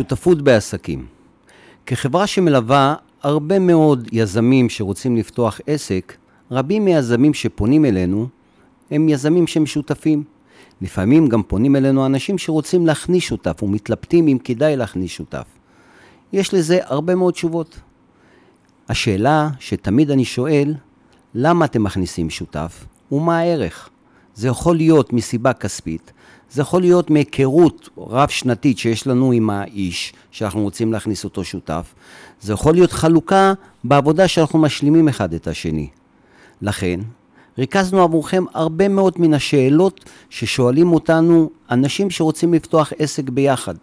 שותפות בעסקים. כחברה שמלווה הרבה מאוד יזמים שרוצים לפתוח עסק, רבים מהיזמים שפונים אלינו הם יזמים שהם שותפים. לפעמים גם פונים אלינו אנשים שרוצים להכניס שותף ומתלבטים אם כדאי להכניס שותף. יש לזה הרבה מאוד תשובות. השאלה שתמיד אני שואל, למה אתם מכניסים שותף ומה הערך? זה יכול להיות מסיבה כספית, זה יכול להיות מהיכרות רב-שנתית שיש לנו עם האיש, שאנחנו רוצים להכניס אותו שותף, זה יכול להיות חלוקה בעבודה שאנחנו משלימים אחד את השני. לכן, ריכזנו עבורכם הרבה מאוד מן השאלות ששואלים אותנו אנשים שרוצים לפתוח עסק ביחד.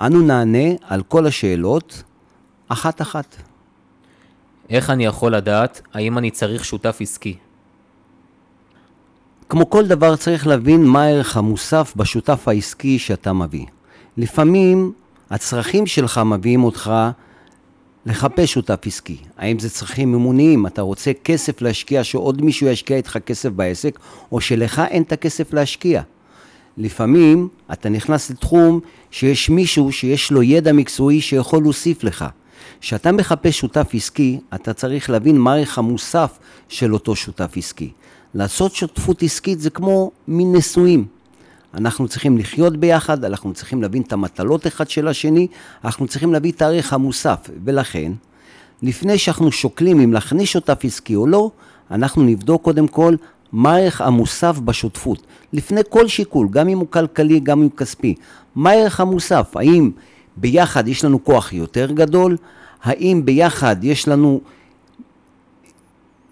אנו נענה על כל השאלות אחת-אחת. איך אני יכול לדעת האם אני צריך שותף עסקי? כמו כל דבר צריך להבין מה הערך המוסף בשותף העסקי שאתה מביא. לפעמים הצרכים שלך מביאים אותך לחפש שותף עסקי. האם זה צרכים אמוניים, אתה רוצה כסף להשקיע, שעוד מישהו ישקיע איתך כסף בעסק, או שלך אין את הכסף להשקיע. לפעמים אתה נכנס לתחום שיש מישהו שיש לו ידע מקצועי שיכול להוסיף לך. כשאתה מחפש שותף עסקי, אתה צריך להבין מה הערך המוסף של אותו שותף עסקי. לעשות שותפות עסקית זה כמו מין נישואים. אנחנו צריכים לחיות ביחד, אנחנו צריכים להבין את המטלות אחד של השני, אנחנו צריכים להביא את הערך המוסף, ולכן, לפני שאנחנו שוקלים אם להכניס שותף עסקי או לא, אנחנו נבדוק קודם כל מה הערך המוסף בשותפות. לפני כל שיקול, גם אם הוא כלכלי, גם אם הוא כספי. מה הערך המוסף? האם ביחד יש לנו כוח יותר גדול? האם ביחד יש לנו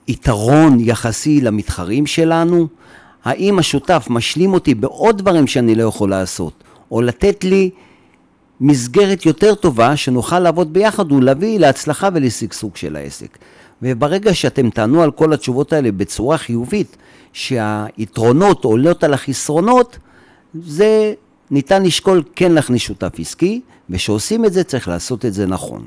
יתרון יחסי למתחרים שלנו? האם השותף משלים אותי בעוד דברים שאני לא יכול לעשות, או לתת לי מסגרת יותר טובה שנוכל לעבוד ביחד ולהביא להצלחה ולשגשוג של העסק. וברגע שאתם תענו על כל התשובות האלה בצורה חיובית, שהיתרונות עולות על החסרונות, זה ניתן לשקול כן להכניס שותף עסקי, ושעושים את זה צריך לעשות את זה נכון.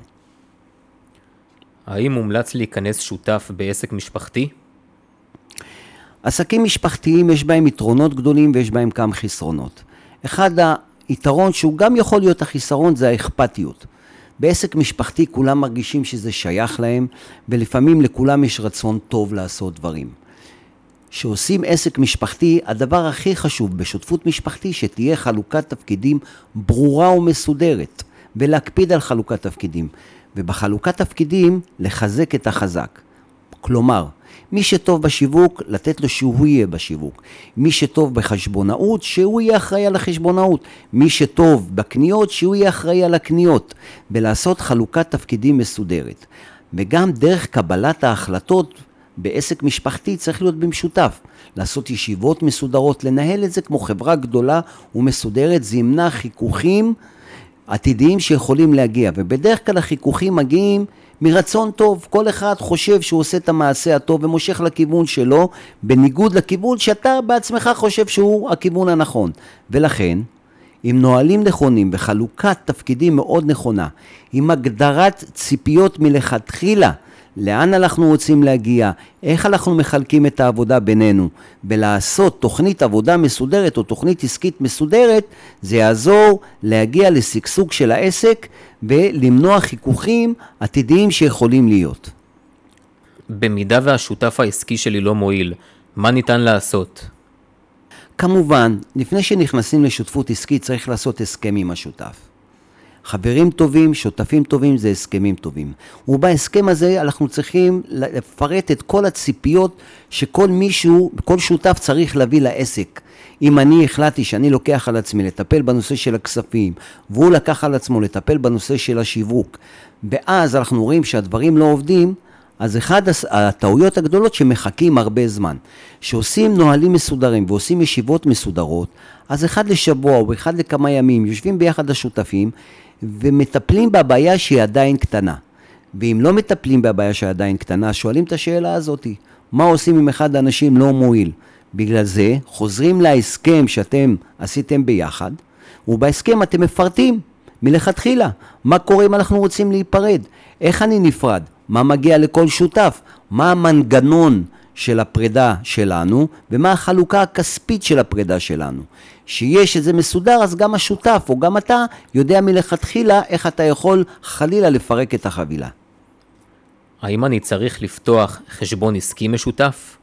האם מומלץ להיכנס שותף בעסק משפחתי? עסקים משפחתיים יש בהם יתרונות גדולים ויש בהם כמה חסרונות. אחד היתרון שהוא גם יכול להיות החיסרון זה האכפתיות. בעסק משפחתי כולם מרגישים שזה שייך להם ולפעמים לכולם יש רצון טוב לעשות דברים. כשעושים עסק משפחתי, הדבר הכי חשוב בשותפות משפחתי שתהיה חלוקת תפקידים ברורה ומסודרת ולהקפיד על חלוקת תפקידים. ובחלוקת תפקידים לחזק את החזק. כלומר, מי שטוב בשיווק, לתת לו שהוא יהיה בשיווק. מי שטוב בחשבונאות, שהוא יהיה אחראי על החשבונאות. מי שטוב בקניות, שהוא יהיה אחראי על הקניות. ולעשות חלוקת תפקידים מסודרת. וגם דרך קבלת ההחלטות בעסק משפחתי צריך להיות במשותף. לעשות ישיבות מסודרות, לנהל את זה כמו חברה גדולה ומסודרת, זה ימנע חיכוכים עתידיים שיכולים להגיע, ובדרך כלל החיכוכים מגיעים מרצון טוב, כל אחד חושב שהוא עושה את המעשה הטוב ומושך לכיוון שלו, בניגוד לכיוון שאתה בעצמך חושב שהוא הכיוון הנכון. ולכן, עם נהלים נכונים וחלוקת תפקידים מאוד נכונה, עם הגדרת ציפיות מלכתחילה לאן אנחנו רוצים להגיע, איך אנחנו מחלקים את העבודה בינינו, ולעשות תוכנית עבודה מסודרת או תוכנית עסקית מסודרת, זה יעזור להגיע לשגשוג של העסק ולמנוע חיכוכים עתידיים שיכולים להיות. במידה והשותף העסקי שלי לא מועיל, מה ניתן לעשות? כמובן, לפני שנכנסים לשותפות עסקית צריך לעשות הסכם עם השותף. חברים טובים, שותפים טובים, זה הסכמים טובים. ובהסכם הזה אנחנו צריכים לפרט את כל הציפיות שכל מישהו, כל שותף צריך להביא לעסק. אם אני החלטתי שאני לוקח על עצמי לטפל בנושא של הכספים, והוא לקח על עצמו לטפל בנושא של השיווק, ואז אנחנו רואים שהדברים לא עובדים, אז אחד הטעויות הגדולות שמחכים הרבה זמן. שעושים נהלים מסודרים ועושים ישיבות מסודרות, אז אחד לשבוע או אחד לכמה ימים יושבים ביחד השותפים ומטפלים בבעיה שהיא עדיין קטנה. ואם לא מטפלים בבעיה שהיא עדיין קטנה, שואלים את השאלה הזאת, מה עושים אם אחד האנשים לא מועיל? בגלל זה חוזרים להסכם שאתם עשיתם ביחד, ובהסכם אתם מפרטים מלכתחילה מה קורה אם אנחנו רוצים להיפרד, איך אני נפרד, מה מגיע לכל שותף, מה המנגנון של הפרידה שלנו, ומה החלוקה הכספית של הפרידה שלנו. שיש את זה מסודר, אז גם השותף, או גם אתה, יודע מלכתחילה איך אתה יכול חלילה לפרק את החבילה. האם אני צריך לפתוח חשבון עסקי משותף?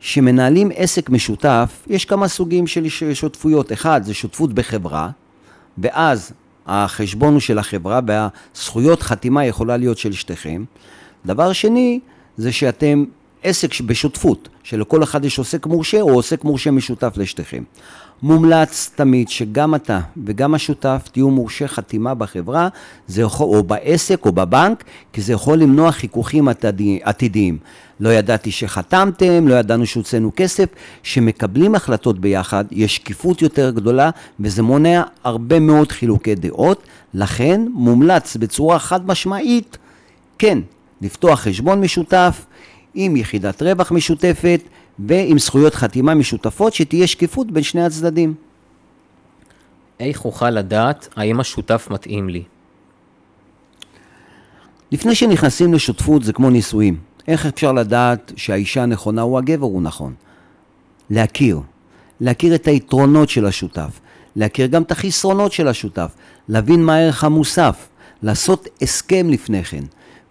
כשמנהלים עסק משותף, יש כמה סוגים של שותפויות. אחד, זה שותפות בחברה, ואז החשבון הוא של החברה והזכויות חתימה יכולה להיות של שתיכם. דבר שני, זה שאתם עסק בשותפות, שלכל אחד יש עוסק מורשה או עוסק מורשה משותף לשתיכם. מומלץ תמיד שגם אתה וגם השותף תהיו מורשי חתימה בחברה זה יכול, או בעסק או בבנק, כי זה יכול למנוע חיכוכים עתידיים. לא ידעתי שחתמתם, לא ידענו שהוצאנו כסף. שמקבלים החלטות ביחד, יש שקיפות יותר גדולה, וזה מונע הרבה מאוד חילוקי דעות. לכן מומלץ בצורה חד משמעית, כן, לפתוח חשבון משותף עם יחידת רווח משותפת ועם זכויות חתימה משותפות, שתהיה שקיפות בין שני הצדדים. איך אוכל לדעת האם השותף מתאים לי? לפני שנכנסים לשותפות זה כמו נישואים. איך אפשר לדעת שהאישה הנכונה הוא הגבר הוא נכון? להכיר. להכיר את היתרונות של השותף. להכיר גם את החסרונות של השותף. להבין מה הערך המוסף. לעשות הסכם לפני כן.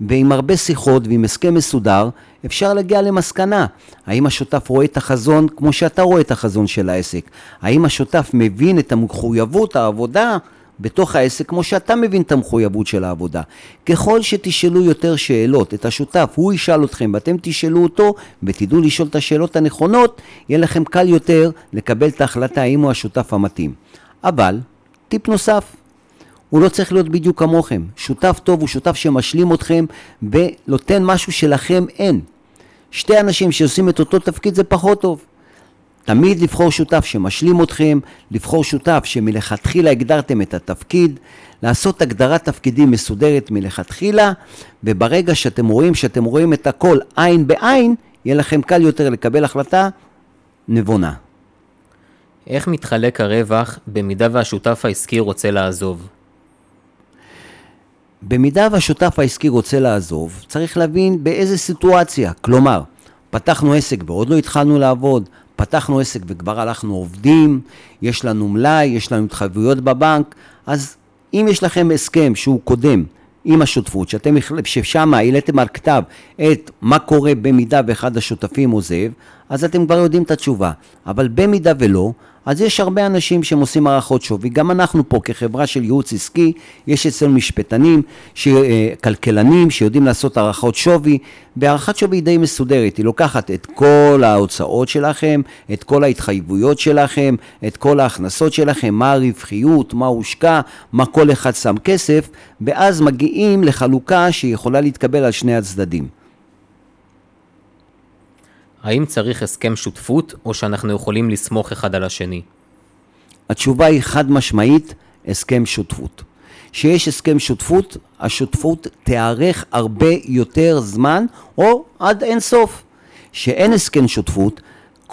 ועם הרבה שיחות ועם הסכם מסודר, אפשר להגיע למסקנה. האם השותף רואה את החזון כמו שאתה רואה את החזון של העסק? האם השותף מבין את המחויבות, העבודה, בתוך העסק כמו שאתה מבין את המחויבות של העבודה. ככל שתשאלו יותר שאלות, את השותף, הוא ישאל אתכם ואתם תשאלו אותו ותדעו לשאול את השאלות הנכונות, יהיה לכם קל יותר לקבל את ההחלטה האם הוא השותף המתאים. אבל, טיפ נוסף, הוא לא צריך להיות בדיוק כמוכם. שותף טוב הוא שותף שמשלים אתכם ונותן משהו שלכם אין. שתי אנשים שעושים את אותו תפקיד זה פחות טוב. תמיד לבחור שותף שמשלים אתכם, לבחור שותף שמלכתחילה הגדרתם את התפקיד, לעשות הגדרת תפקידים מסודרת מלכתחילה, וברגע שאתם רואים שאתם רואים את הכל עין בעין, יהיה לכם קל יותר לקבל החלטה נבונה. איך מתחלק הרווח במידה והשותף העסקי רוצה לעזוב? במידה והשותף העסקי רוצה לעזוב, צריך להבין באיזה סיטואציה. כלומר, פתחנו עסק ועוד לא התחלנו לעבוד, פתחנו עסק וכבר הלכנו עובדים, יש לנו מלאי, יש לנו התחייבויות בבנק, אז אם יש לכם הסכם שהוא קודם עם השותפות, שאתם, ששם העליתם על כתב את מה קורה במידה ואחד השותפים עוזב, אז אתם כבר יודעים את התשובה. אבל במידה ולא, אז יש הרבה אנשים שהם עושים הערכות שווי, גם אנחנו פה כחברה של ייעוץ עסקי, יש אצלנו משפטנים, ש... אה, כלכלנים שיודעים לעשות הערכות שווי, והערכת שווי היא די מסודרת, היא לוקחת את כל ההוצאות שלכם, את כל ההתחייבויות שלכם, את כל ההכנסות שלכם, מה הרווחיות, מה הושקע, מה כל אחד שם כסף, ואז מגיעים לחלוקה שיכולה להתקבל על שני הצדדים. האם צריך הסכם שותפות, או שאנחנו יכולים לסמוך אחד על השני? התשובה היא חד משמעית, הסכם שותפות. שיש הסכם שותפות, השותפות תיארך הרבה יותר זמן, או עד אין סוף. שאין הסכם שותפות,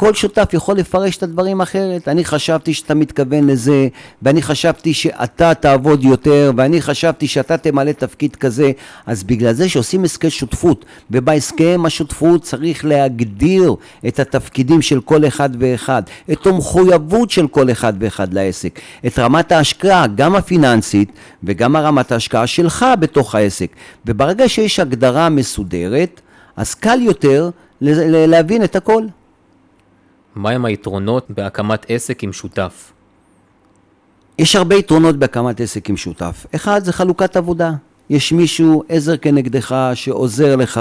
כל שותף יכול לפרש את הדברים אחרת. אני חשבתי שאתה מתכוון לזה, ואני חשבתי שאתה תעבוד יותר, ואני חשבתי שאתה תמלא תפקיד כזה. אז בגלל זה שעושים הסכם שותפות, ובהסכם השותפות צריך להגדיר את התפקידים של כל אחד ואחד, את המחויבות של כל אחד ואחד לעסק, את רמת ההשקעה, גם הפיננסית וגם הרמת ההשקעה שלך בתוך העסק. וברגע שיש הגדרה מסודרת, אז קל יותר להבין את הכל. מהם היתרונות בהקמת עסק עם שותף? יש הרבה יתרונות בהקמת עסק עם שותף. אחד זה חלוקת עבודה. יש מישהו, עזר כנגדך, שעוזר לך,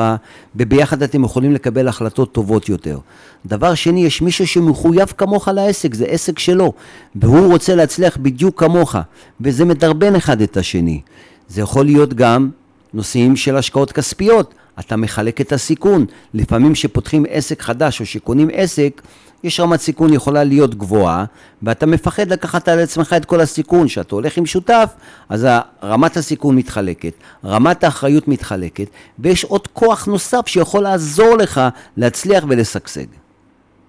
וביחד אתם יכולים לקבל החלטות טובות יותר. דבר שני, יש מישהו שמחויב כמוך לעסק, זה עסק שלו, והוא רוצה להצליח בדיוק כמוך, וזה מדרבן אחד את השני. זה יכול להיות גם נושאים של השקעות כספיות. אתה מחלק את הסיכון. לפעמים כשפותחים עסק חדש או שקונים עסק, יש רמת סיכון יכולה להיות גבוהה, ואתה מפחד לקחת על עצמך את כל הסיכון. כשאתה הולך עם שותף, אז רמת הסיכון מתחלקת, רמת האחריות מתחלקת, ויש עוד כוח נוסף שיכול לעזור לך להצליח ולשגשג.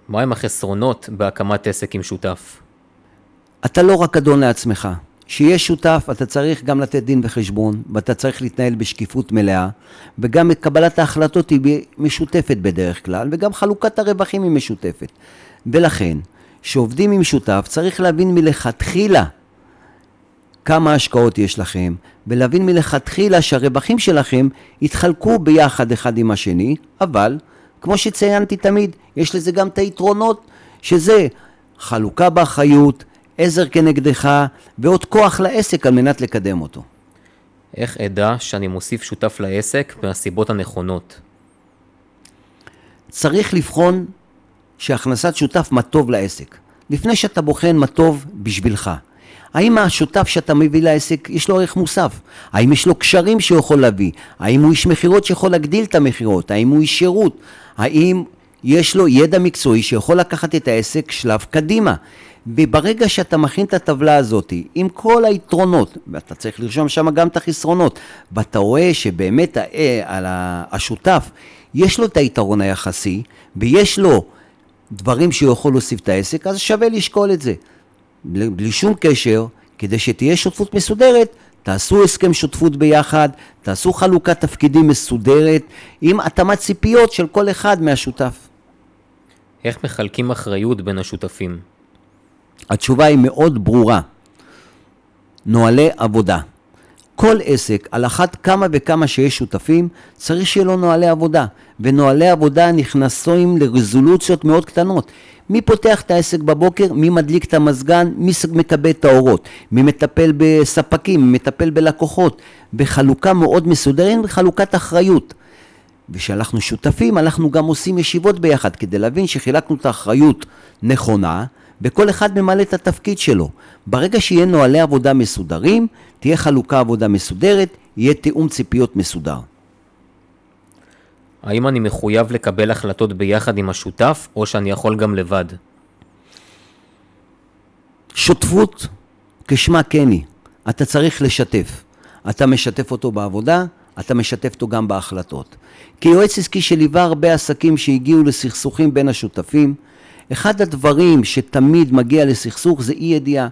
מהם החסרונות בהקמת עסק עם שותף? אתה לא רק אדון לעצמך. שיהיה שותף, אתה צריך גם לתת דין וחשבון, ואתה צריך להתנהל בשקיפות מלאה, וגם קבלת ההחלטות היא משותפת בדרך כלל, וגם חלוקת הרווחים היא משותפת. ולכן, כשעובדים עם שותף, צריך להבין מלכתחילה כמה השקעות יש לכם, ולהבין מלכתחילה שהרווחים שלכם יתחלקו ביחד אחד עם השני, אבל, כמו שציינתי תמיד, יש לזה גם את היתרונות, שזה חלוקה באחריות, עזר כנגדך, ועוד כוח לעסק על מנת לקדם אותו. איך אדע שאני מוסיף שותף לעסק מהסיבות הנכונות? צריך לבחון שהכנסת שותף מה טוב לעסק. לפני שאתה בוחן מה טוב בשבילך. האם השותף שאתה מביא לעסק יש לו ערך מוסף? האם יש לו קשרים שהוא יכול להביא? האם הוא איש מכירות שיכול להגדיל את המכירות? האם הוא איש שירות? האם יש לו ידע מקצועי שיכול לקחת את העסק שלב קדימה? וברגע שאתה מכין את הטבלה הזאת עם כל היתרונות, ואתה צריך לרשום שם גם את החסרונות, ואתה רואה שבאמת השותף יש לו את היתרון היחסי, ויש לו דברים שהוא יכול להוסיף את העסק, אז שווה לשקול את זה. בלי שום קשר, כדי שתהיה שותפות מסודרת, תעשו הסכם שותפות ביחד, תעשו חלוקת תפקידים מסודרת, עם התאמת ציפיות של כל אחד מהשותף. איך מחלקים אחריות בין השותפים? התשובה היא מאוד ברורה. נוהלי עבודה. כל עסק, על אחת כמה וכמה שיש שותפים, צריך שיהיה לו נוהלי עבודה. ונוהלי עבודה נכנסים לרזולוציות מאוד קטנות. מי פותח את העסק בבוקר, מי מדליק את המזגן, מי מקבל את האורות, מי מטפל בספקים, מי מטפל בלקוחות, בחלוקה מאוד מסודרת וחלוקת אחריות. וכשאנחנו שותפים, אנחנו גם עושים ישיבות ביחד כדי להבין שחילקנו את האחריות נכונה, וכל אחד ממלא את התפקיד שלו. ברגע שיהיה נוהלי עבודה מסודרים, תהיה חלוקה עבודה מסודרת, יהיה תיאום ציפיות מסודר. האם אני מחויב לקבל החלטות ביחד עם השותף, או שאני יכול גם לבד? שותפות, כשמה כן היא. אתה צריך לשתף. אתה משתף אותו בעבודה, אתה משתף אותו גם בהחלטות. כיועץ עסקי שליווה הרבה עסקים שהגיעו לסכסוכים בין השותפים, אחד הדברים שתמיד מגיע לסכסוך זה אי ידיעה.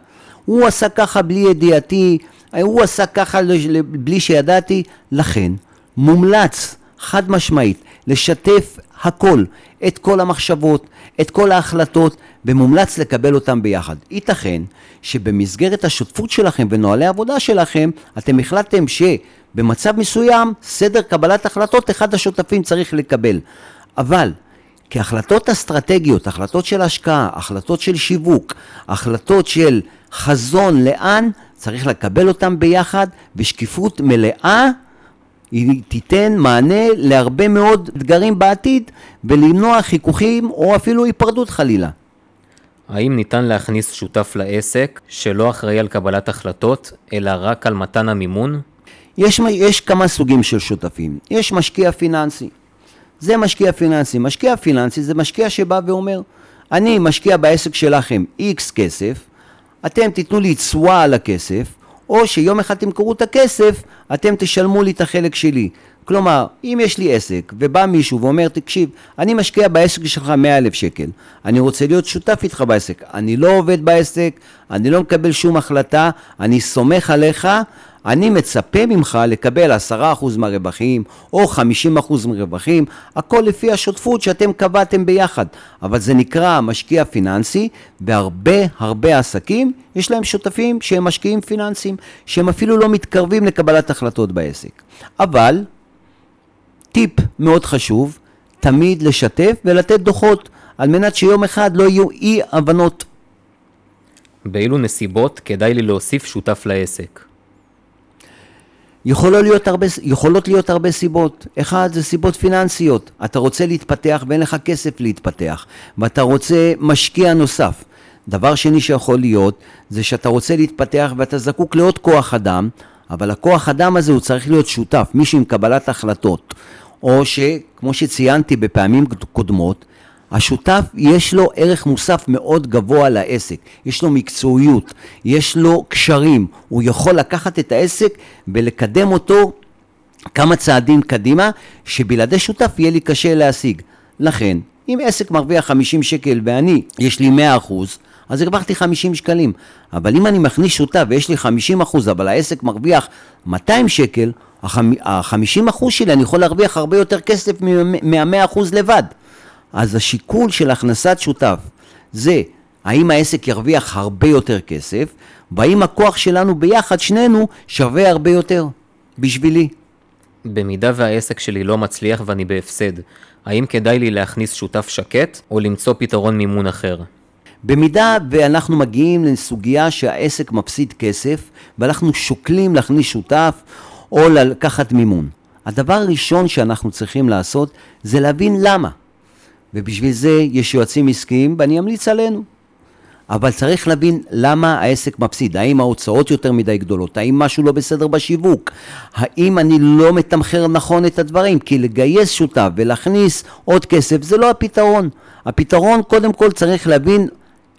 הוא עשה ככה בלי ידיעתי, הוא עשה ככה בלי שידעתי, לכן מומלץ חד משמעית לשתף הכל, את כל המחשבות, את כל ההחלטות, ומומלץ לקבל אותם ביחד. ייתכן שבמסגרת השותפות שלכם ונוהלי העבודה שלכם, אתם החלטתם שבמצב מסוים, סדר קבלת החלטות, אחד השותפים צריך לקבל. אבל כהחלטות אסטרטגיות, החלטות של השקעה, החלטות של שיווק, החלטות של חזון לאן, צריך לקבל אותם ביחד בשקיפות מלאה היא תיתן מענה להרבה מאוד אתגרים בעתיד ולמנוע חיכוכים או אפילו היפרדות חלילה. האם ניתן להכניס שותף לעסק שלא אחראי על קבלת החלטות, אלא רק על מתן המימון? יש, יש כמה סוגים של שותפים. יש משקיע פיננסי. זה משקיע פיננסי. משקיע פיננסי זה משקיע שבא ואומר, אני משקיע בעסק שלכם X כסף, אתם תיתנו לי תשואה על הכסף, או שיום אחד תמכרו את הכסף, אתם תשלמו לי את החלק שלי. כלומר, אם יש לי עסק, ובא מישהו ואומר, תקשיב, אני משקיע בעסק שלך 100 אלף שקל, אני רוצה להיות שותף איתך בעסק, אני לא עובד בעסק, אני לא מקבל שום החלטה, אני סומך עליך, אני מצפה ממך לקבל 10% מהרווחים או 50% מהרווחים, הכל לפי השותפות שאתם קבעתם ביחד. אבל זה נקרא משקיע פיננסי, והרבה הרבה עסקים יש להם שותפים שהם משקיעים פיננסיים, שהם אפילו לא מתקרבים לקבלת החלטות בעסק. אבל, טיפ מאוד חשוב, תמיד לשתף ולתת דוחות, על מנת שיום אחד לא יהיו אי הבנות. באילו נסיבות כדאי לי להוסיף שותף לעסק? יכולות להיות, הרבה, יכולות להיות הרבה סיבות. אחד, זה סיבות פיננסיות. אתה רוצה להתפתח ואין לך כסף להתפתח, ואתה רוצה משקיע נוסף. דבר שני שיכול להיות, זה שאתה רוצה להתפתח ואתה זקוק לעוד כוח אדם, אבל הכוח אדם הזה הוא צריך להיות שותף, מישהו עם קבלת החלטות. או שכמו שציינתי בפעמים קודמות, השותף יש לו ערך מוסף מאוד גבוה לעסק, יש לו מקצועיות, יש לו קשרים, הוא יכול לקחת את העסק ולקדם אותו כמה צעדים קדימה, שבלעדי שותף יהיה לי קשה להשיג. לכן, אם עסק מרוויח 50 שקל ואני, יש לי 100 אחוז, אז הרווחתי 50 שקלים. אבל אם אני מכניס שותף ויש לי 50 אחוז, אבל העסק מרוויח 200 שקל, ה-50 אחוז שלי אני יכול להרוויח הרבה יותר כסף מה-100 אחוז לבד. אז השיקול של הכנסת שותף זה האם העסק ירוויח הרבה יותר כסף, והאם הכוח שלנו ביחד, שנינו, שווה הרבה יותר בשבילי. במידה והעסק שלי לא מצליח ואני בהפסד, האם כדאי לי להכניס שותף שקט או למצוא פתרון מימון אחר? במידה ואנחנו מגיעים לסוגיה שהעסק מפסיד כסף ואנחנו שוקלים להכניס שותף או לקחת מימון. הדבר הראשון שאנחנו צריכים לעשות זה להבין למה. ובשביל זה יש יועצים עסקיים ואני אמליץ עלינו. אבל צריך להבין למה העסק מפסיד, האם ההוצאות יותר מדי גדולות, האם משהו לא בסדר בשיווק, האם אני לא מתמחר נכון את הדברים, כי לגייס שותף ולהכניס עוד כסף זה לא הפתרון. הפתרון קודם כל צריך להבין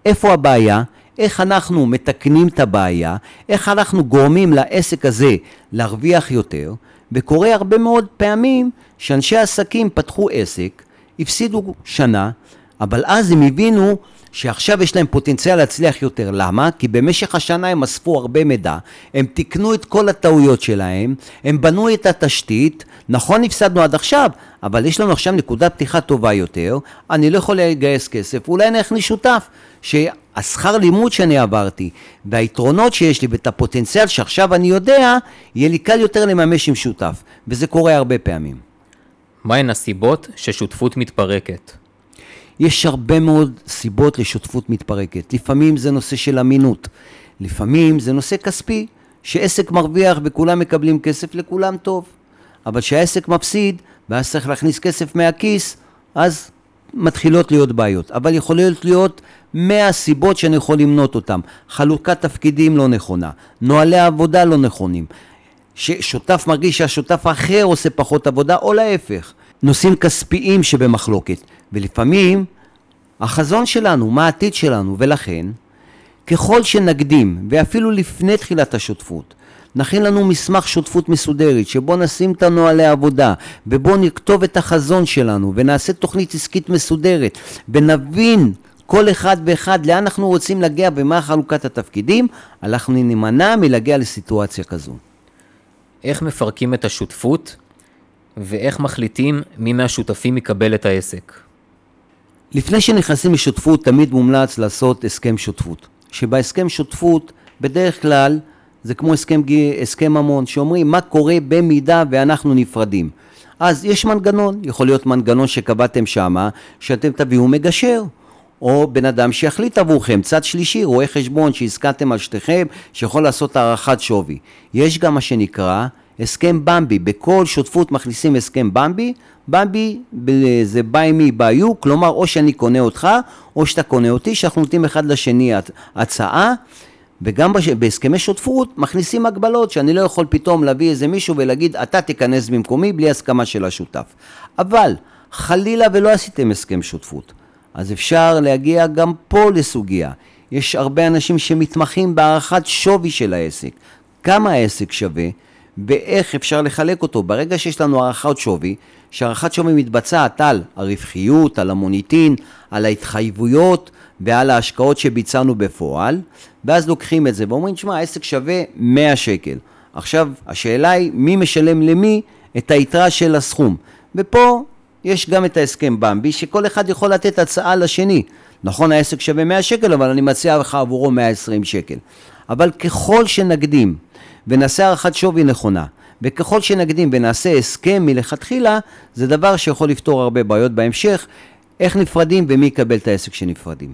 איפה הבעיה, איך אנחנו מתקנים את הבעיה, איך אנחנו גורמים לעסק הזה להרוויח יותר, וקורה הרבה מאוד פעמים שאנשי עסקים פתחו עסק, הפסידו שנה, אבל אז הם הבינו שעכשיו יש להם פוטנציאל להצליח יותר. למה? כי במשך השנה הם אספו הרבה מידע, הם תיקנו את כל הטעויות שלהם, הם בנו את התשתית, נכון הפסדנו עד עכשיו, אבל יש לנו עכשיו נקודת פתיחה טובה יותר, אני לא יכול לגייס כסף, אולי אני אכניס שותף, שהשכר לימוד שאני עברתי, והיתרונות שיש לי ואת הפוטנציאל שעכשיו אני יודע, יהיה לי קל יותר לממש עם שותף, וזה קורה הרבה פעמים. מהן הסיבות ששותפות מתפרקת? יש הרבה מאוד סיבות לשותפות מתפרקת. לפעמים זה נושא של אמינות, לפעמים זה נושא כספי, שעסק מרוויח וכולם מקבלים כסף, לכולם טוב. אבל כשהעסק מפסיד, ואז צריך להכניס כסף מהכיס, אז מתחילות להיות בעיות. אבל יכולות להיות 100 סיבות שאני יכול למנות אותן. חלוקת תפקידים לא נכונה, נוהלי עבודה לא נכונים, ששותף מרגיש שהשותף האחר עושה פחות עבודה, או להפך. נושאים כספיים שבמחלוקת. ולפעמים החזון שלנו, מה העתיד שלנו, ולכן ככל שנקדים, ואפילו לפני תחילת השותפות, נכין לנו מסמך שותפות מסודרת, שבו נשים את הנוהלי העבודה, ובו נכתוב את החזון שלנו, ונעשה תוכנית עסקית מסודרת, ונבין כל אחד ואחד לאן אנחנו רוצים להגיע ומה חלוקת התפקידים, אנחנו נימנע מלהגיע לסיטואציה כזו. איך מפרקים את השותפות, ואיך מחליטים מי מהשותפים יקבל את העסק? לפני שנכנסים לשותפות, תמיד מומלץ לעשות הסכם שותפות. שבהסכם שותפות, בדרך כלל, זה כמו הסכם, הסכם ממון, שאומרים מה קורה במידה ואנחנו נפרדים. אז יש מנגנון, יכול להיות מנגנון שקבעתם שמה, שאתם תביאו מגשר, או בן אדם שיחליט עבורכם, צד שלישי, רואה חשבון שהסכמתם על שתיכם, שיכול לעשות הערכת שווי. יש גם מה שנקרא הסכם במבי, בכל שותפות מכניסים הסכם במבי, במבי זה buy me by you, כלומר או שאני קונה אותך או שאתה קונה אותי, שאנחנו נותנים אחד לשני הצעה, וגם בהסכמי שותפות מכניסים הגבלות שאני לא יכול פתאום להביא איזה מישהו ולהגיד אתה תיכנס במקומי בלי הסכמה של השותף. אבל חלילה ולא עשיתם הסכם שותפות, אז אפשר להגיע גם פה לסוגיה. יש הרבה אנשים שמתמחים בהערכת שווי של העסק. כמה העסק שווה? ואיך אפשר לחלק אותו. ברגע שיש לנו הערכת שווי, שהערכת שווי מתבצעת על הרווחיות, על המוניטין, על ההתחייבויות ועל ההשקעות שביצענו בפועל, ואז לוקחים את זה ואומרים, שמע, העסק שווה 100 שקל. עכשיו, השאלה היא, מי משלם למי את היתרה של הסכום? ופה יש גם את ההסכם במבי, שכל אחד יכול לתת הצעה לשני. נכון, העסק שווה 100 שקל, אבל אני מציע לך עבורו 120 שקל. אבל ככל שנקדים ונעשה הערכת שווי נכונה. וככל שנקדים ונעשה הסכם מלכתחילה, זה דבר שיכול לפתור הרבה בעיות בהמשך, איך נפרדים ומי יקבל את העסק שנפרדים.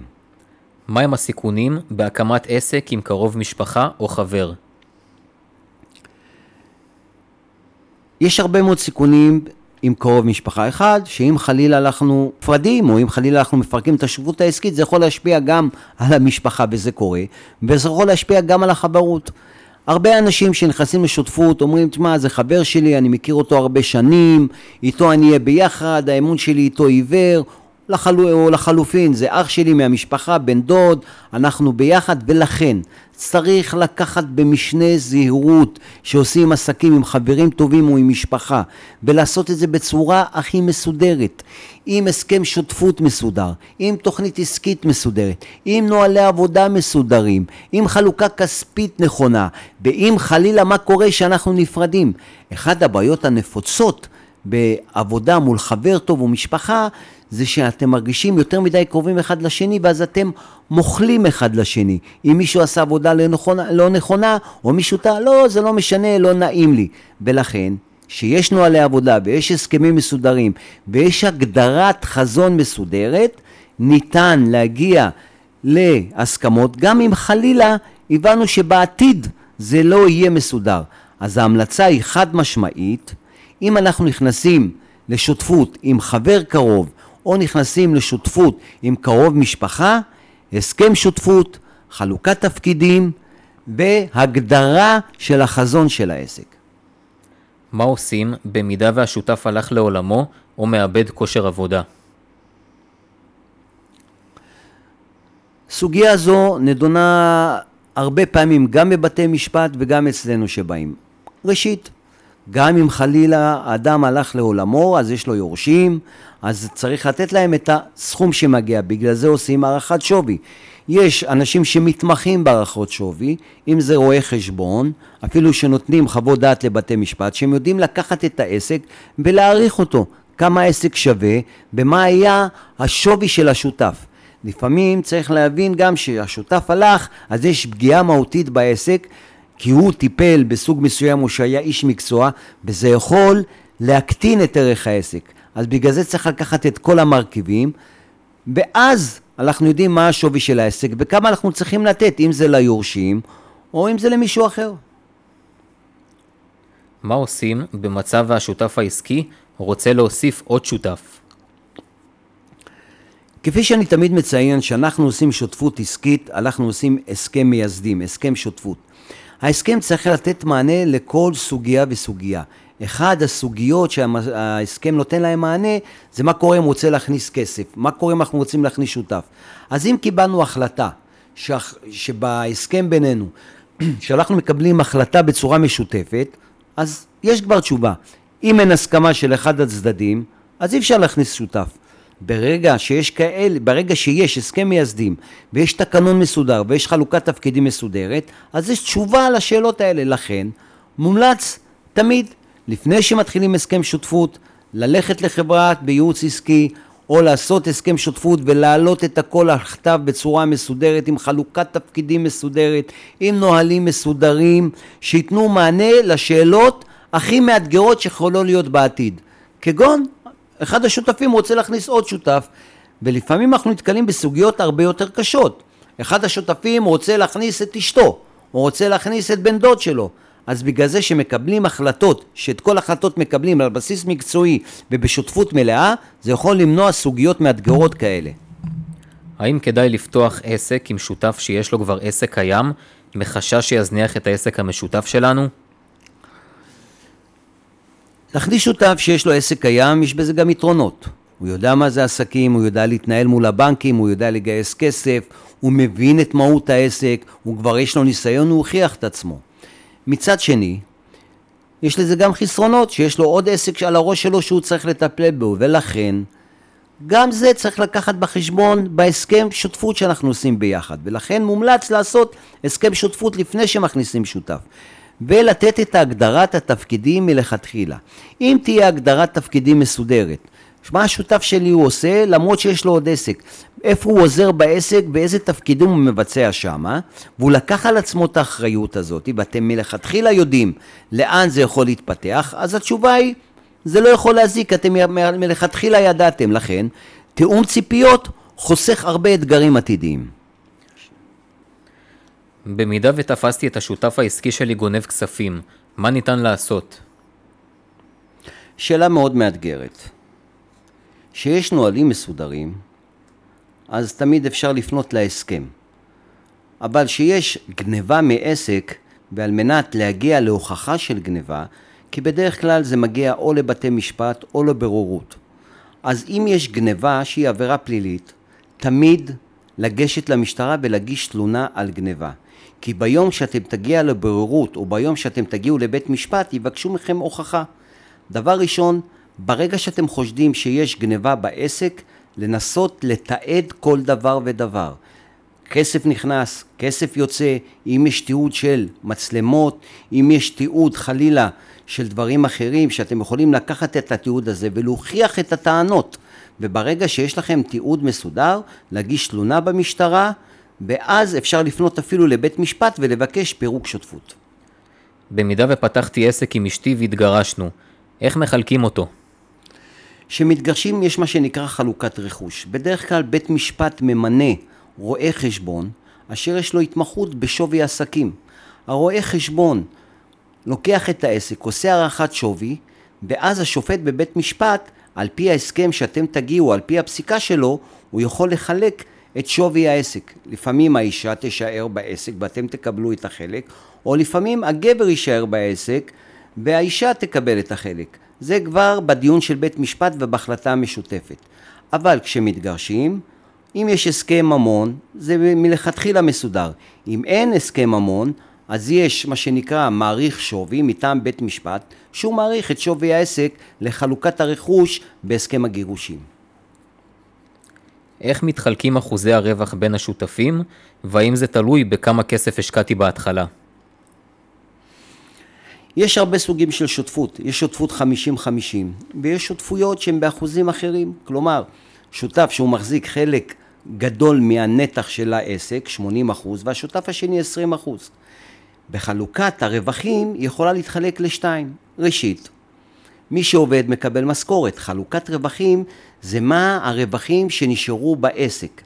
מהם הסיכונים בהקמת עסק עם קרוב משפחה או חבר? יש הרבה מאוד סיכונים עם קרוב משפחה אחד, שאם חלילה אנחנו נפרדים, או אם חלילה אנחנו מפרקים את השותפות העסקית, זה יכול להשפיע גם על המשפחה, וזה קורה, וזה יכול להשפיע גם על החברות. הרבה אנשים שנכנסים לשותפות אומרים, תשמע, זה חבר שלי, אני מכיר אותו הרבה שנים, איתו אני אהיה ביחד, האמון שלי איתו עיוור, לחל... או לחלופין, זה אח שלי מהמשפחה, בן דוד, אנחנו ביחד, ולכן צריך לקחת במשנה זהירות שעושים עסקים עם חברים טובים או עם משפחה, ולעשות את זה בצורה הכי מסודרת, עם הסכם שותפות מסודר, עם תוכנית עסקית מסודרת, עם נוהלי עבודה מסודרים, עם חלוקה כספית נכונה, ואם חלילה מה קורה שאנחנו נפרדים. אחת הבעיות הנפוצות בעבודה מול חבר טוב או משפחה, זה שאתם מרגישים יותר מדי קרובים אחד לשני, ואז אתם מוכלים אחד לשני. אם מישהו עשה עבודה לא נכונה, לא נכונה או מישהו טעה, לא, זה לא משנה, לא נעים לי. ולכן, שיש נוהלי עבודה ויש הסכמים מסודרים ויש הגדרת חזון מסודרת, ניתן להגיע להסכמות, גם אם חלילה הבנו שבעתיד זה לא יהיה מסודר. אז ההמלצה היא חד משמעית, אם אנחנו נכנסים לשותפות עם חבר קרוב או נכנסים לשותפות עם קרוב משפחה, הסכם שותפות, חלוקת תפקידים והגדרה של החזון של העסק. מה עושים במידה והשותף הלך לעולמו או מאבד כושר עבודה? סוגיה זו נדונה הרבה פעמים גם בבתי משפט וגם אצלנו שבאים. ראשית, גם אם חלילה האדם הלך לעולמו, אז יש לו יורשים, אז צריך לתת להם את הסכום שמגיע, בגלל זה עושים הערכת שווי. יש אנשים שמתמחים בהערכות שווי, אם זה רואי חשבון, אפילו שנותנים חוות דעת לבתי משפט, שהם יודעים לקחת את העסק ולהעריך אותו, כמה העסק שווה, ומה היה השווי של השותף. לפעמים צריך להבין גם שהשותף הלך, אז יש פגיעה מהותית בעסק, כי הוא טיפל בסוג מסוים או שהיה איש מקצוע, וזה יכול להקטין את ערך העסק. אז בגלל זה צריך לקחת את כל המרכיבים, ואז אנחנו יודעים מה השווי של העסק וכמה אנחנו צריכים לתת, אם זה ליורשים או אם זה למישהו אחר. מה עושים במצב והשותף העסקי רוצה להוסיף עוד שותף? כפי שאני תמיד מציין, שאנחנו עושים שותפות עסקית, אנחנו עושים הסכם מייסדים, הסכם שותפות. ההסכם צריך לתת מענה לכל סוגיה וסוגיה. אחד הסוגיות שההסכם נותן להם מענה זה מה קורה אם הוא רוצה להכניס כסף, מה קורה אם אנחנו רוצים להכניס שותף. אז אם קיבלנו החלטה שח, שבהסכם בינינו, שאנחנו מקבלים החלטה בצורה משותפת, אז יש כבר תשובה. אם אין הסכמה של אחד הצדדים, אז אי אפשר להכניס שותף. ברגע שיש כאלה, ברגע שיש הסכם מייסדים ויש תקנון מסודר ויש חלוקת תפקידים מסודרת, אז יש תשובה לשאלות האלה. לכן, מומלץ תמיד, לפני שמתחילים הסכם שותפות, ללכת לחברת בייעוץ עסקי או לעשות הסכם שותפות ולהעלות את הכל על כתב בצורה מסודרת, עם חלוקת תפקידים מסודרת, עם נהלים מסודרים, שייתנו מענה לשאלות הכי מאתגרות שיכולות להיות בעתיד. כגון אחד השותפים רוצה להכניס עוד שותף, ולפעמים אנחנו נתקלים בסוגיות הרבה יותר קשות. אחד השותפים רוצה להכניס את אשתו, הוא רוצה להכניס את בן דוד שלו. אז בגלל זה שמקבלים החלטות, שאת כל החלטות מקבלים על בסיס מקצועי ובשותפות מלאה, זה יכול למנוע סוגיות מאתגרות כאלה. האם כדאי לפתוח עסק עם שותף שיש לו כבר עסק קיים, מחשש שיזניח את העסק המשותף שלנו? להכניס שותף שיש לו עסק קיים, יש בזה גם יתרונות. הוא יודע מה זה עסקים, הוא יודע להתנהל מול הבנקים, הוא יודע לגייס כסף, הוא מבין את מהות העסק, הוא כבר יש לו ניסיון, הוא הוכיח את עצמו. מצד שני, יש לזה גם חסרונות, שיש לו עוד עסק על הראש שלו שהוא צריך לטפל בו, ולכן גם זה צריך לקחת בחשבון בהסכם שותפות שאנחנו עושים ביחד, ולכן מומלץ לעשות הסכם שותפות לפני שמכניסים שותף. ולתת את הגדרת התפקידים מלכתחילה. אם תהיה הגדרת תפקידים מסודרת, מה השותף שלי הוא עושה למרות שיש לו עוד עסק, איפה הוא עוזר בעסק ואיזה תפקידים הוא מבצע שם, והוא לקח על עצמו את האחריות הזאת, ואתם מלכתחילה יודעים לאן זה יכול להתפתח, אז התשובה היא, זה לא יכול להזיק, אתם מלכתחילה ידעתם, לכן תיאום ציפיות חוסך הרבה אתגרים עתידיים. במידה ותפסתי את השותף העסקי שלי גונב כספים, מה ניתן לעשות? שאלה מאוד מאתגרת. כשיש נהלים מסודרים, אז תמיד אפשר לפנות להסכם. אבל כשיש גניבה מעסק, ועל מנת להגיע להוכחה של גניבה, כי בדרך כלל זה מגיע או לבתי משפט או לבוררות. אז אם יש גניבה שהיא עבירה פלילית, תמיד לגשת למשטרה ולהגיש תלונה על גניבה. כי ביום שאתם תגיע לבוררות, או ביום שאתם תגיעו לבית משפט, יבקשו מכם הוכחה. דבר ראשון, ברגע שאתם חושדים שיש גניבה בעסק, לנסות לתעד כל דבר ודבר. כסף נכנס, כסף יוצא, אם יש תיעוד של מצלמות, אם יש תיעוד חלילה של דברים אחרים, שאתם יכולים לקחת את התיעוד הזה ולהוכיח את הטענות. וברגע שיש לכם תיעוד מסודר, להגיש תלונה במשטרה, ואז אפשר לפנות אפילו לבית משפט ולבקש פירוק שותפות. במידה ופתחתי עסק עם אשתי והתגרשנו, איך מחלקים אותו? כשמתגרשים יש מה שנקרא חלוקת רכוש. בדרך כלל בית משפט ממנה רואה חשבון, אשר יש לו התמחות בשווי עסקים. הרואה חשבון לוקח את העסק, עושה הערכת שווי, ואז השופט בבית משפט, על פי ההסכם שאתם תגיעו, על פי הפסיקה שלו, הוא יכול לחלק את שווי העסק. לפעמים האישה תישאר בעסק ואתם תקבלו את החלק, או לפעמים הגבר יישאר בעסק והאישה תקבל את החלק. זה כבר בדיון של בית משפט ובהחלטה המשותפת. אבל כשמתגרשים, אם יש הסכם ממון, זה מלכתחילה מסודר. אם אין הסכם ממון, אז יש מה שנקרא מעריך שווי מטעם בית משפט, שהוא מעריך את שווי העסק לחלוקת הרכוש בהסכם הגירושים. איך מתחלקים אחוזי הרווח בין השותפים, והאם זה תלוי בכמה כסף השקעתי בהתחלה? יש הרבה סוגים של שותפות, יש שותפות 50-50 ויש שותפויות שהן באחוזים אחרים, כלומר שותף שהוא מחזיק חלק גדול מהנתח של העסק, 80 אחוז, והשותף השני 20 אחוז. בחלוקת הרווחים יכולה להתחלק לשתיים. ראשית, מי שעובד מקבל משכורת, חלוקת רווחים זה מה הרווחים שנשארו בעסק.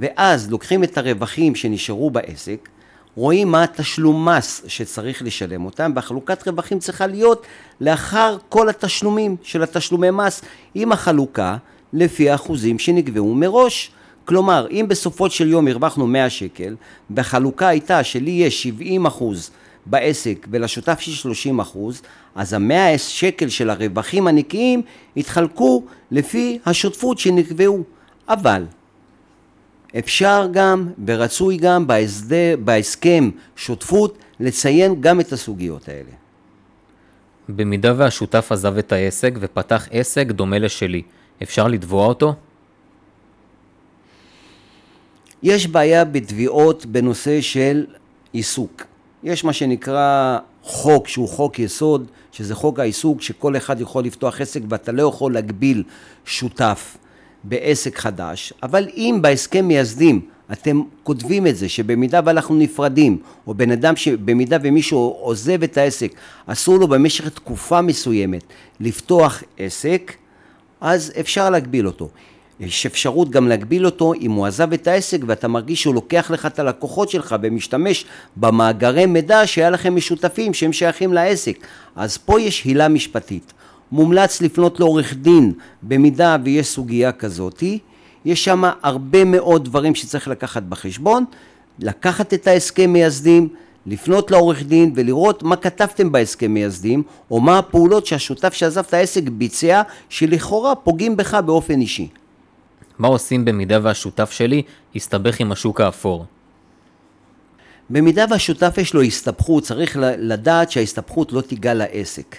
ואז לוקחים את הרווחים שנשארו בעסק, רואים מה התשלום מס שצריך לשלם אותם, והחלוקת רווחים צריכה להיות לאחר כל התשלומים של התשלומי מס, עם החלוקה לפי האחוזים שנקבעו מראש. כלומר, אם בסופו של יום הרווחנו 100 שקל, והחלוקה הייתה שלי יש 70 אחוז בעסק ולשותף יש 30 אחוז, אז המאה שקל של הרווחים הנקיים יתחלקו לפי השותפות שנקבעו. אבל אפשר גם ורצוי גם בהסדר, בהסכם שותפות לציין גם את הסוגיות האלה. במידה והשותף עזב את העסק ופתח עסק דומה לשלי, אפשר לתבוע אותו? יש בעיה בתביעות בנושא של עיסוק. יש מה שנקרא חוק שהוא חוק יסוד, שזה חוק העיסוק, שכל אחד יכול לפתוח עסק ואתה לא יכול להגביל שותף בעסק חדש, אבל אם בהסכם מייסדים אתם כותבים את זה שבמידה ואנחנו נפרדים, או בן אדם שבמידה ומישהו עוזב את העסק, אסור לו במשך תקופה מסוימת לפתוח עסק, אז אפשר להגביל אותו. יש אפשרות גם להגביל אותו אם הוא עזב את העסק ואתה מרגיש שהוא לוקח לך את הלקוחות שלך ומשתמש במאגרי מידע שהיה לכם משותפים שהם שייכים לעסק. אז פה יש הילה משפטית. מומלץ לפנות לעורך דין במידה ויש סוגיה כזאתי. יש שם הרבה מאוד דברים שצריך לקחת בחשבון. לקחת את ההסכם מייסדים, לפנות לעורך דין ולראות מה כתבתם בהסכם מייסדים, או מה הפעולות שהשותף שעזב את העסק ביצע, שלכאורה פוגעים בך באופן אישי. מה עושים במידה והשותף שלי יסתבך עם השוק האפור? במידה והשותף יש לו הסתבכות, צריך לדעת שההסתבכות לא תיגע לעסק.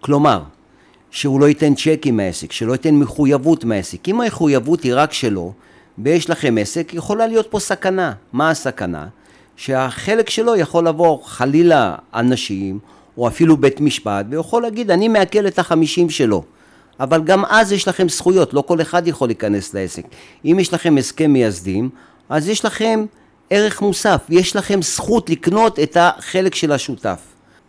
כלומר, שהוא לא ייתן צ'קים מהעסק, שלא ייתן מחויבות מהעסק. אם המחויבות היא רק שלו, ויש לכם עסק, יכולה להיות פה סכנה. מה הסכנה? שהחלק שלו יכול לבוא חלילה אנשים, או אפילו בית משפט, ויכול להגיד, אני מעכל את החמישים שלו. אבל גם אז יש לכם זכויות, לא כל אחד יכול להיכנס לעסק. אם יש לכם הסכם מייסדים, אז יש לכם ערך מוסף, יש לכם זכות לקנות את החלק של השותף.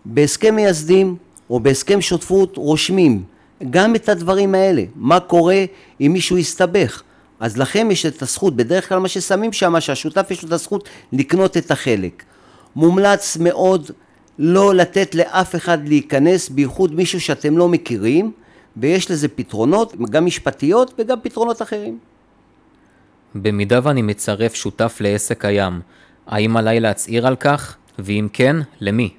בהסכם מייסדים או בהסכם שותפות רושמים גם את הדברים האלה, מה קורה אם מישהו יסתבך. אז לכם יש את הזכות, בדרך כלל מה ששמים שם, שהשותף יש לו את הזכות לקנות את החלק. מומלץ מאוד לא לתת לאף אחד להיכנס, בייחוד מישהו שאתם לא מכירים, ויש לזה פתרונות, גם משפטיות וגם פתרונות אחרים. במידה ואני מצרף שותף לעסק קיים, האם עליי להצהיר על כך? ואם כן, למי?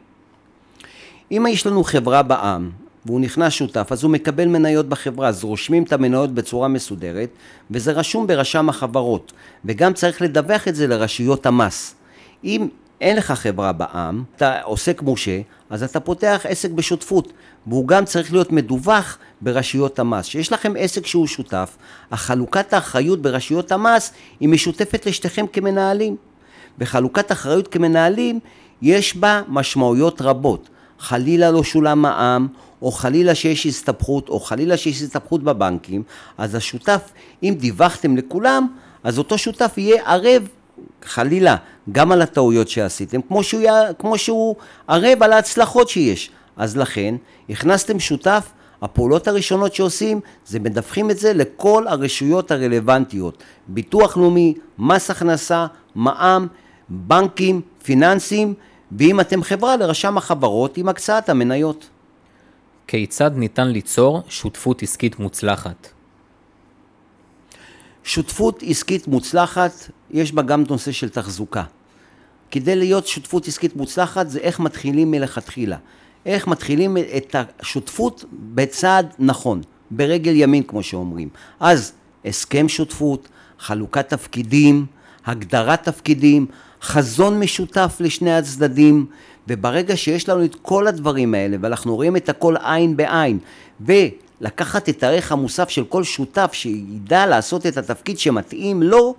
אם יש לנו חברה בע"מ, והוא נכנס שותף, אז הוא מקבל מניות בחברה, אז רושמים את המניות בצורה מסודרת, וזה רשום ברשם החברות, וגם צריך לדווח את זה לרשויות המס. אם אין לך חברה בע"מ, אתה עוסק מורשה, אז אתה פותח עסק בשותפות, והוא גם צריך להיות מדווח ברשויות המס. כשיש לכם עסק שהוא שותף, החלוקת האחריות ברשויות המס היא משותפת לשתיכם כמנהלים. בחלוקת אחריות כמנהלים יש בה משמעויות רבות. חלילה לא שולם מע"מ, או חלילה שיש הסתבכות, או חלילה שיש הסתבכות בבנקים, אז השותף, אם דיווחתם לכולם, אז אותו שותף יהיה ערב, חלילה, גם על הטעויות שעשיתם, כמו שהוא, כמו שהוא ערב על ההצלחות שיש. אז לכן, הכנסתם שותף, הפעולות הראשונות שעושים זה מדווחים את זה לכל הרשויות הרלוונטיות, ביטוח לאומי, מס הכנסה, מע"מ, בנקים, פיננסים, ואם אתם חברה לרשם החברות עם הקצאת המניות. כיצד ניתן ליצור שותפות עסקית מוצלחת? שותפות עסקית מוצלחת, יש בה גם נושא של תחזוקה. כדי להיות שותפות עסקית מוצלחת זה איך מתחילים מלכתחילה. איך מתחילים את השותפות בצעד נכון, ברגל ימין כמו שאומרים. אז הסכם שותפות, חלוקת תפקידים, הגדרת תפקידים, חזון משותף לשני הצדדים, וברגע שיש לנו את כל הדברים האלה, ואנחנו רואים את הכל עין בעין, ולקחת את הערך המוסף של כל שותף שידע לעשות את התפקיד שמתאים לו,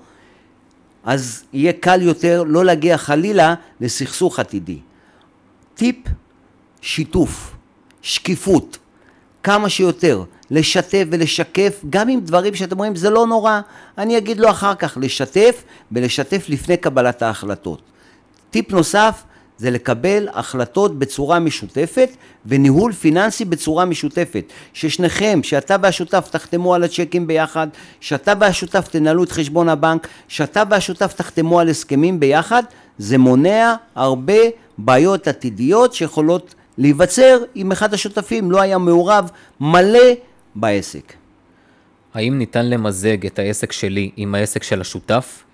אז יהיה קל יותר לא להגיע חלילה לסכסוך עתידי. טיפ, שיתוף, שקיפות, כמה שיותר, לשתף ולשקף, גם עם דברים שאתם רואים זה לא נורא, אני אגיד לו אחר כך, לשתף ולשתף לפני קבלת ההחלטות. טיפ נוסף זה לקבל החלטות בצורה משותפת וניהול פיננסי בצורה משותפת. ששניכם, שאתה והשותף תחתמו על הצ'קים ביחד, שאתה והשותף תנהלו את חשבון הבנק, שאתה והשותף תחתמו על הסכמים ביחד, זה מונע הרבה בעיות עתידיות שיכולות להיווצר אם אחד השותפים לא היה מעורב מלא בעסק. האם ניתן למזג את העסק שלי עם העסק של השותף?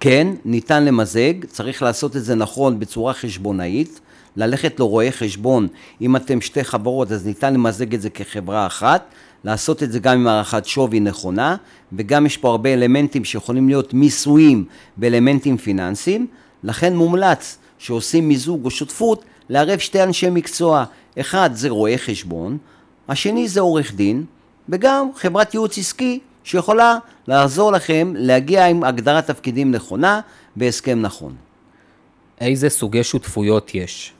כן, ניתן למזג, צריך לעשות את זה נכון בצורה חשבונאית, ללכת לרואי חשבון, אם אתם שתי חברות אז ניתן למזג את זה כחברה אחת, לעשות את זה גם עם הערכת שווי נכונה, וגם יש פה הרבה אלמנטים שיכולים להיות מיסויים ואלמנטים פיננסיים, לכן מומלץ שעושים מיזוג או שותפות לערב שתי אנשי מקצוע, אחד זה רואה חשבון, השני זה עורך דין, וגם חברת ייעוץ עסקי שיכולה לעזור לכם להגיע עם הגדרת תפקידים נכונה והסכם נכון. איזה סוגי שותפויות יש?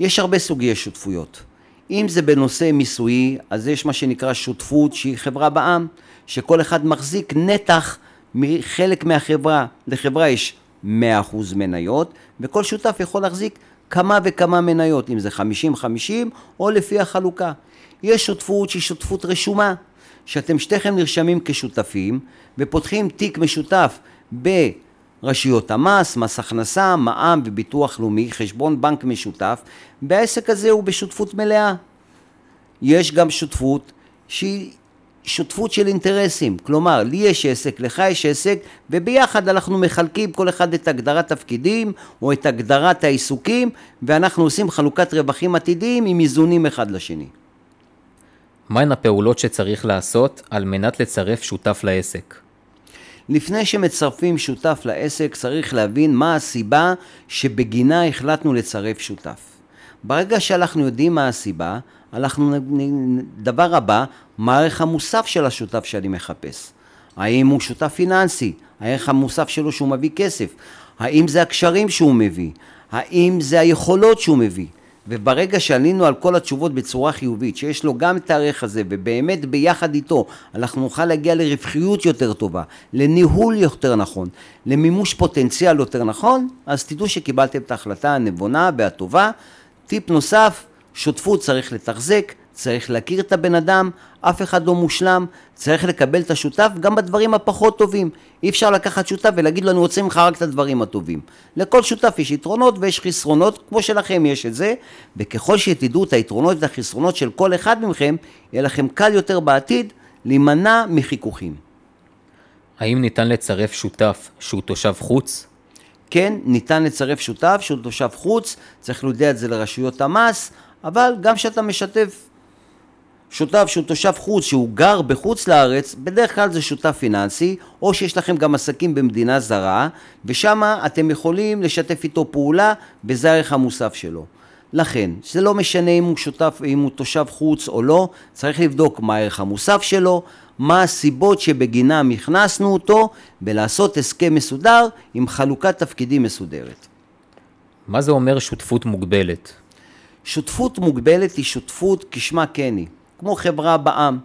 יש הרבה סוגי שותפויות. אם זה בנושא מיסויי, אז יש מה שנקרא שותפות שהיא חברה בע"מ, שכל אחד מחזיק נתח מחלק מהחברה. לחברה יש 100% מניות, וכל שותף יכול להחזיק כמה וכמה מניות, אם זה 50-50 או לפי החלוקה. יש שותפות שהיא שותפות רשומה, שאתם שתיכם נרשמים כשותפים ופותחים תיק משותף ברשויות המס, מס הכנסה, מע"מ וביטוח לאומי, חשבון בנק משותף, והעסק הזה הוא בשותפות מלאה. יש גם שותפות שהיא שותפות של אינטרסים, כלומר לי יש עסק, לך יש עסק וביחד אנחנו מחלקים כל אחד את הגדרת תפקידים או את הגדרת העיסוקים ואנחנו עושים חלוקת רווחים עתידיים עם איזונים אחד לשני. מהן הפעולות שצריך לעשות על מנת לצרף שותף לעסק? לפני שמצרפים שותף לעסק צריך להבין מה הסיבה שבגינה החלטנו לצרף שותף. ברגע שאנחנו יודעים מה הסיבה, אנחנו, דבר הבא, מה הערך המוסף של השותף שאני מחפש? האם הוא שותף פיננסי? הערך המוסף שלו שהוא מביא כסף? האם זה הקשרים שהוא מביא? האם זה היכולות שהוא מביא? וברגע שעלינו על כל התשובות בצורה חיובית, שיש לו גם את הערך הזה, ובאמת ביחד איתו אנחנו נוכל להגיע לרווחיות יותר טובה, לניהול יותר נכון, למימוש פוטנציאל יותר נכון, אז תדעו שקיבלתם את ההחלטה הנבונה והטובה. טיפ נוסף, שותפות צריך לתחזק, צריך להכיר את הבן אדם, אף אחד לא מושלם, צריך לקבל את השותף גם בדברים הפחות טובים. אי אפשר לקחת שותף ולהגיד לו אני רוצה ממך רק את הדברים הטובים. לכל שותף יש יתרונות ויש חסרונות, כמו שלכם יש את זה, וככל שתדעו את היתרונות ואת החסרונות של כל אחד מכם, יהיה לכם קל יותר בעתיד להימנע מחיכוכים. האם ניתן לצרף שותף שהוא תושב חוץ? כן, ניתן לצרף שותף שהוא תושב חוץ, צריך להודיע את זה לרשויות המס, אבל גם כשאתה משתף שותף שהוא תושב חוץ, שהוא גר בחוץ לארץ, בדרך כלל זה שותף פיננסי, או שיש לכם גם עסקים במדינה זרה, ושם אתם יכולים לשתף איתו פעולה, וזה הערך המוסף שלו. לכן, זה לא משנה אם הוא שותף, אם הוא תושב חוץ או לא, צריך לבדוק מה הערך המוסף שלו, מה הסיבות שבגינם הכנסנו אותו, ולעשות הסכם מסודר עם חלוקת תפקידים מסודרת. מה זה אומר שותפות מוגבלת? שותפות מוגבלת היא שותפות כשמה כן היא, כמו חברה בע"מ.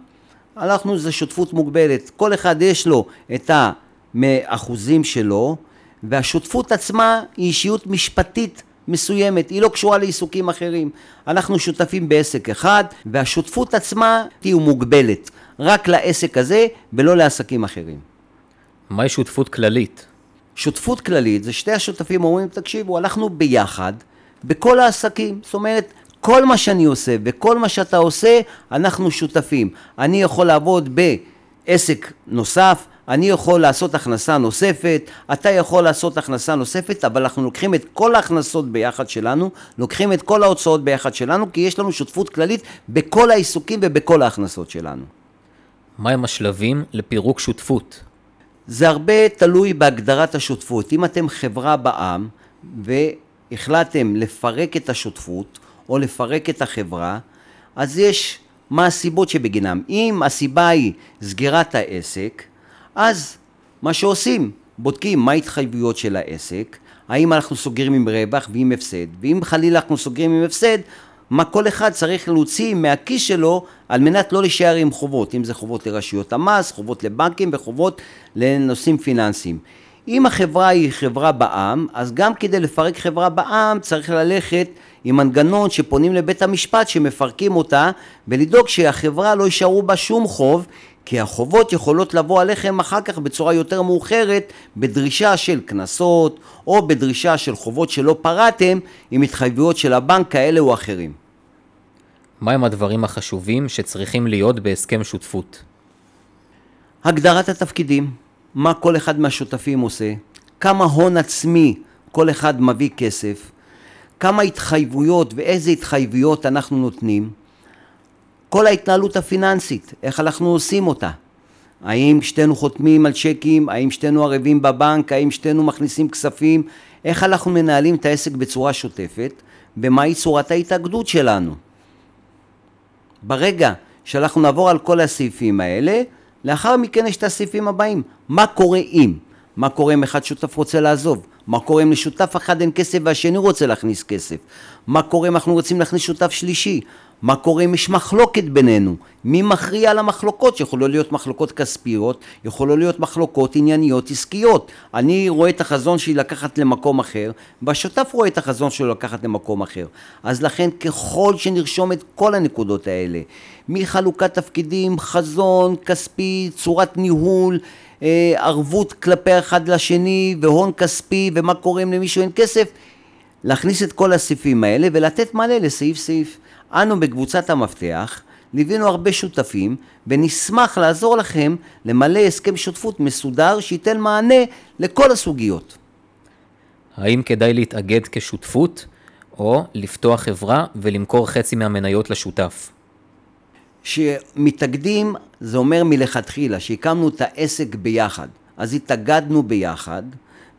אנחנו זה שותפות מוגבלת, כל אחד יש לו את האחוזים שלו, והשותפות עצמה היא אישיות משפטית מסוימת, היא לא קשורה לעיסוקים אחרים. אנחנו שותפים בעסק אחד, והשותפות עצמה היא מוגבלת, רק לעסק הזה ולא לעסקים אחרים. מהי שותפות כללית? שותפות כללית זה שתי השותפים אומרים, תקשיבו, אנחנו ביחד בכל העסקים. זאת אומרת, כל מה שאני עושה וכל מה שאתה עושה, אנחנו שותפים. אני יכול לעבוד בעסק נוסף, אני יכול לעשות הכנסה נוספת, אתה יכול לעשות הכנסה נוספת, אבל אנחנו לוקחים את כל ההכנסות ביחד שלנו, לוקחים את כל ההוצאות ביחד שלנו, כי יש לנו שותפות כללית בכל העיסוקים ובכל ההכנסות שלנו. מהם השלבים לפירוק שותפות? זה הרבה תלוי בהגדרת השותפות. אם אתם חברה בע"מ והחלטתם לפרק את השותפות או לפרק את החברה, אז יש מה הסיבות שבגינם. אם הסיבה היא סגירת העסק, אז מה שעושים, בודקים מה ההתחייבויות של העסק, האם אנחנו סוגרים עם רווח ועם הפסד, ואם חלילה אנחנו סוגרים עם הפסד, מה כל אחד צריך להוציא מהכיס שלו על מנת לא להישאר עם חובות, אם זה חובות לרשויות המס, חובות לבנקים וחובות לנושאים פיננסיים. אם החברה היא חברה בע"מ, אז גם כדי לפרק חברה בע"מ צריך ללכת עם מנגנון שפונים לבית המשפט שמפרקים אותה ולדאוג שהחברה לא יישארו בה שום חוב כי החובות יכולות לבוא עליכם אחר כך בצורה יותר מאוחרת בדרישה של קנסות או בדרישה של חובות שלא פרעתם עם התחייבויות של הבנק כאלה או אחרים. מהם הדברים החשובים שצריכים להיות בהסכם שותפות? הגדרת התפקידים, מה כל אחד מהשותפים עושה, כמה הון עצמי כל אחד מביא כסף, כמה התחייבויות ואיזה התחייבויות אנחנו נותנים, כל ההתנהלות הפיננסית, איך אנחנו עושים אותה. האם שתינו חותמים על צ'קים, האם שתינו ערבים בבנק, האם שתינו מכניסים כספים, איך אנחנו מנהלים את העסק בצורה שוטפת, ומהי צורת ההתאגדות שלנו. ברגע שאנחנו נעבור על כל הסעיפים האלה, לאחר מכן יש את הסעיפים הבאים. מה קורה אם? מה קורה אם אחד שותף רוצה לעזוב? מה קורה אם לשותף אחד אין כסף והשני רוצה להכניס כסף? מה קורה אם אנחנו רוצים להכניס שותף שלישי? מה קורה אם יש מחלוקת בינינו? מי מכריע על המחלוקות? שיכולות להיות מחלוקות כספיות, יכולות להיות מחלוקות ענייניות עסקיות. אני רואה את החזון שלי לקחת למקום אחר, והשותף רואה את החזון שלו לקחת למקום אחר. אז לכן ככל שנרשום את כל הנקודות האלה, מחלוקת תפקידים, חזון, כספי, צורת ניהול, אה, ערבות כלפי אחד לשני והון כספי ומה קורה אם למישהו אין כסף, להכניס את כל הסעיפים האלה ולתת מלא לסעיף סעיף. אנו בקבוצת המפתח ליווינו הרבה שותפים ונשמח לעזור לכם למלא הסכם שותפות מסודר שייתן מענה לכל הסוגיות. האם כדאי להתאגד כשותפות או לפתוח חברה ולמכור חצי מהמניות לשותף? שמתאגדים זה אומר מלכתחילה שהקמנו את העסק ביחד, אז התאגדנו ביחד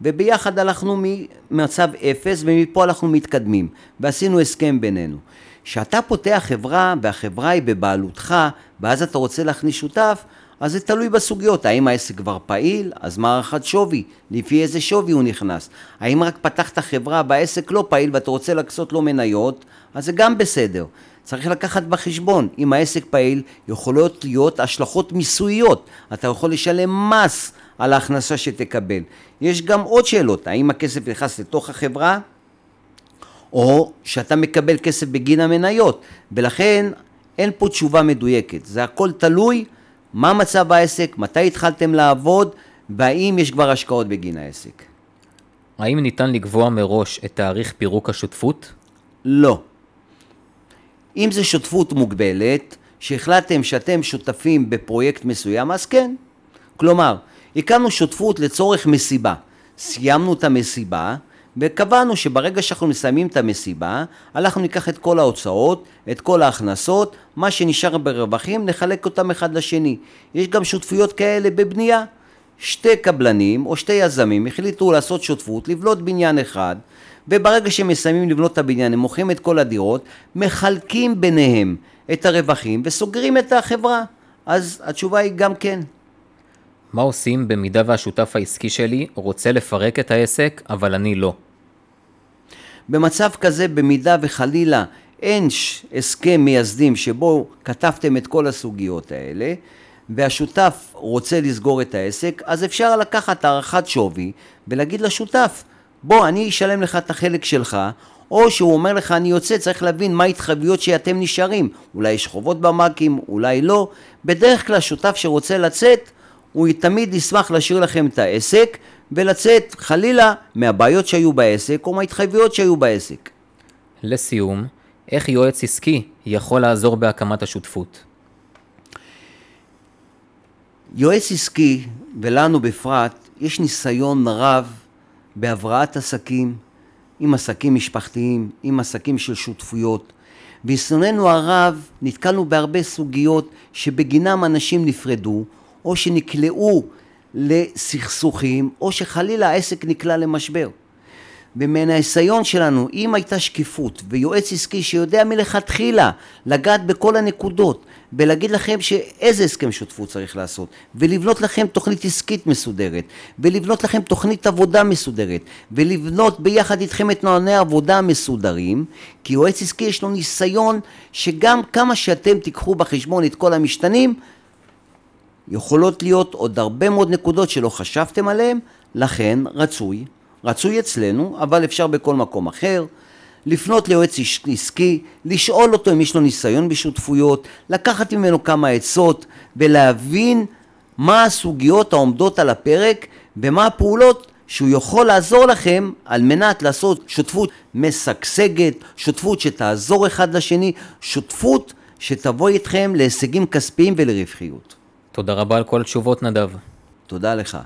וביחד הלכנו ממצב אפס ומפה אנחנו מתקדמים ועשינו הסכם בינינו. כשאתה פותח חברה והחברה היא בבעלותך ואז אתה רוצה להכניס שותף, אז זה תלוי בסוגיות, האם העסק כבר פעיל, אז מה הערכת שווי, לפי איזה שווי הוא נכנס. האם רק פתחת חברה והעסק לא פעיל ואתה רוצה להקצות לו מניות, אז זה גם בסדר. צריך לקחת בחשבון, אם העסק פעיל, יכולות להיות השלכות מיסויות. אתה יכול לשלם מס על ההכנסה שתקבל. יש גם עוד שאלות, האם הכסף נכנס לתוך החברה, או שאתה מקבל כסף בגין המניות, ולכן אין פה תשובה מדויקת, זה הכל תלוי מה מצב העסק, מתי התחלתם לעבוד, והאם יש כבר השקעות בגין העסק. האם ניתן לקבוע מראש את תאריך פירוק השותפות? לא. אם זה שותפות מוגבלת, שהחלטתם שאתם שותפים בפרויקט מסוים, אז כן. כלומר, הקמנו שותפות לצורך מסיבה. סיימנו את המסיבה, וקבענו שברגע שאנחנו מסיימים את המסיבה, אנחנו ניקח את כל ההוצאות, את כל ההכנסות, מה שנשאר ברווחים, נחלק אותם אחד לשני. יש גם שותפויות כאלה בבנייה. שתי קבלנים או שתי יזמים החליטו לעשות שותפות, לבנות בניין אחד, וברגע שהם מסיימים לבנות את הבניין, הם מוכרים את כל הדירות, מחלקים ביניהם את הרווחים וסוגרים את החברה. אז התשובה היא גם כן. מה עושים במידה והשותף העסקי שלי רוצה לפרק את העסק, אבל אני לא? במצב כזה, במידה וחלילה אין הסכם מייסדים שבו כתבתם את כל הסוגיות האלה, והשותף רוצה לסגור את העסק, אז אפשר לקחת הערכת שווי ולהגיד לשותף, בוא, אני אשלם לך את החלק שלך, או שהוא אומר לך, אני יוצא, צריך להבין מה ההתחייבויות שאתם נשארים. אולי יש חובות בבנקים, אולי לא. בדרך כלל שותף שרוצה לצאת, הוא תמיד ישמח להשאיר לכם את העסק, ולצאת חלילה מהבעיות שהיו בעסק, או מההתחייבויות שהיו בעסק. לסיום, איך יועץ עסקי יכול לעזור בהקמת השותפות? יועץ עסקי, ולנו בפרט, יש ניסיון רב בהבראת עסקים, עם עסקים משפחתיים, עם עסקים של שותפויות. בניסיוננו הרב נתקלנו בהרבה סוגיות שבגינם אנשים נפרדו, או שנקלעו לסכסוכים, או שחלילה העסק נקלע למשבר. ומהניסיון שלנו, אם הייתה שקיפות ויועץ עסקי שיודע מלכתחילה לגעת בכל הנקודות ולהגיד לכם שאיזה הסכם שותפות צריך לעשות ולבנות לכם תוכנית עסקית מסודרת ולבנות לכם תוכנית עבודה מסודרת ולבנות ביחד איתכם את נוהלי העבודה המסודרים כי יועץ עסקי יש לו ניסיון שגם כמה שאתם תיקחו בחשבון את כל המשתנים יכולות להיות עוד הרבה מאוד נקודות שלא חשבתם עליהן, לכן רצוי, רצוי אצלנו, אבל אפשר בכל מקום אחר, לפנות ליועץ עסקי, לשאול אותו אם יש לו ניסיון בשותפויות, לקחת ממנו כמה עצות ולהבין מה הסוגיות העומדות על הפרק ומה הפעולות שהוא יכול לעזור לכם על מנת לעשות שותפות משגשגת, שותפות שתעזור אחד לשני, שותפות שתבוא איתכם להישגים כספיים ולרווחיות. תודה רבה על כל התשובות, נדב. תודה לך.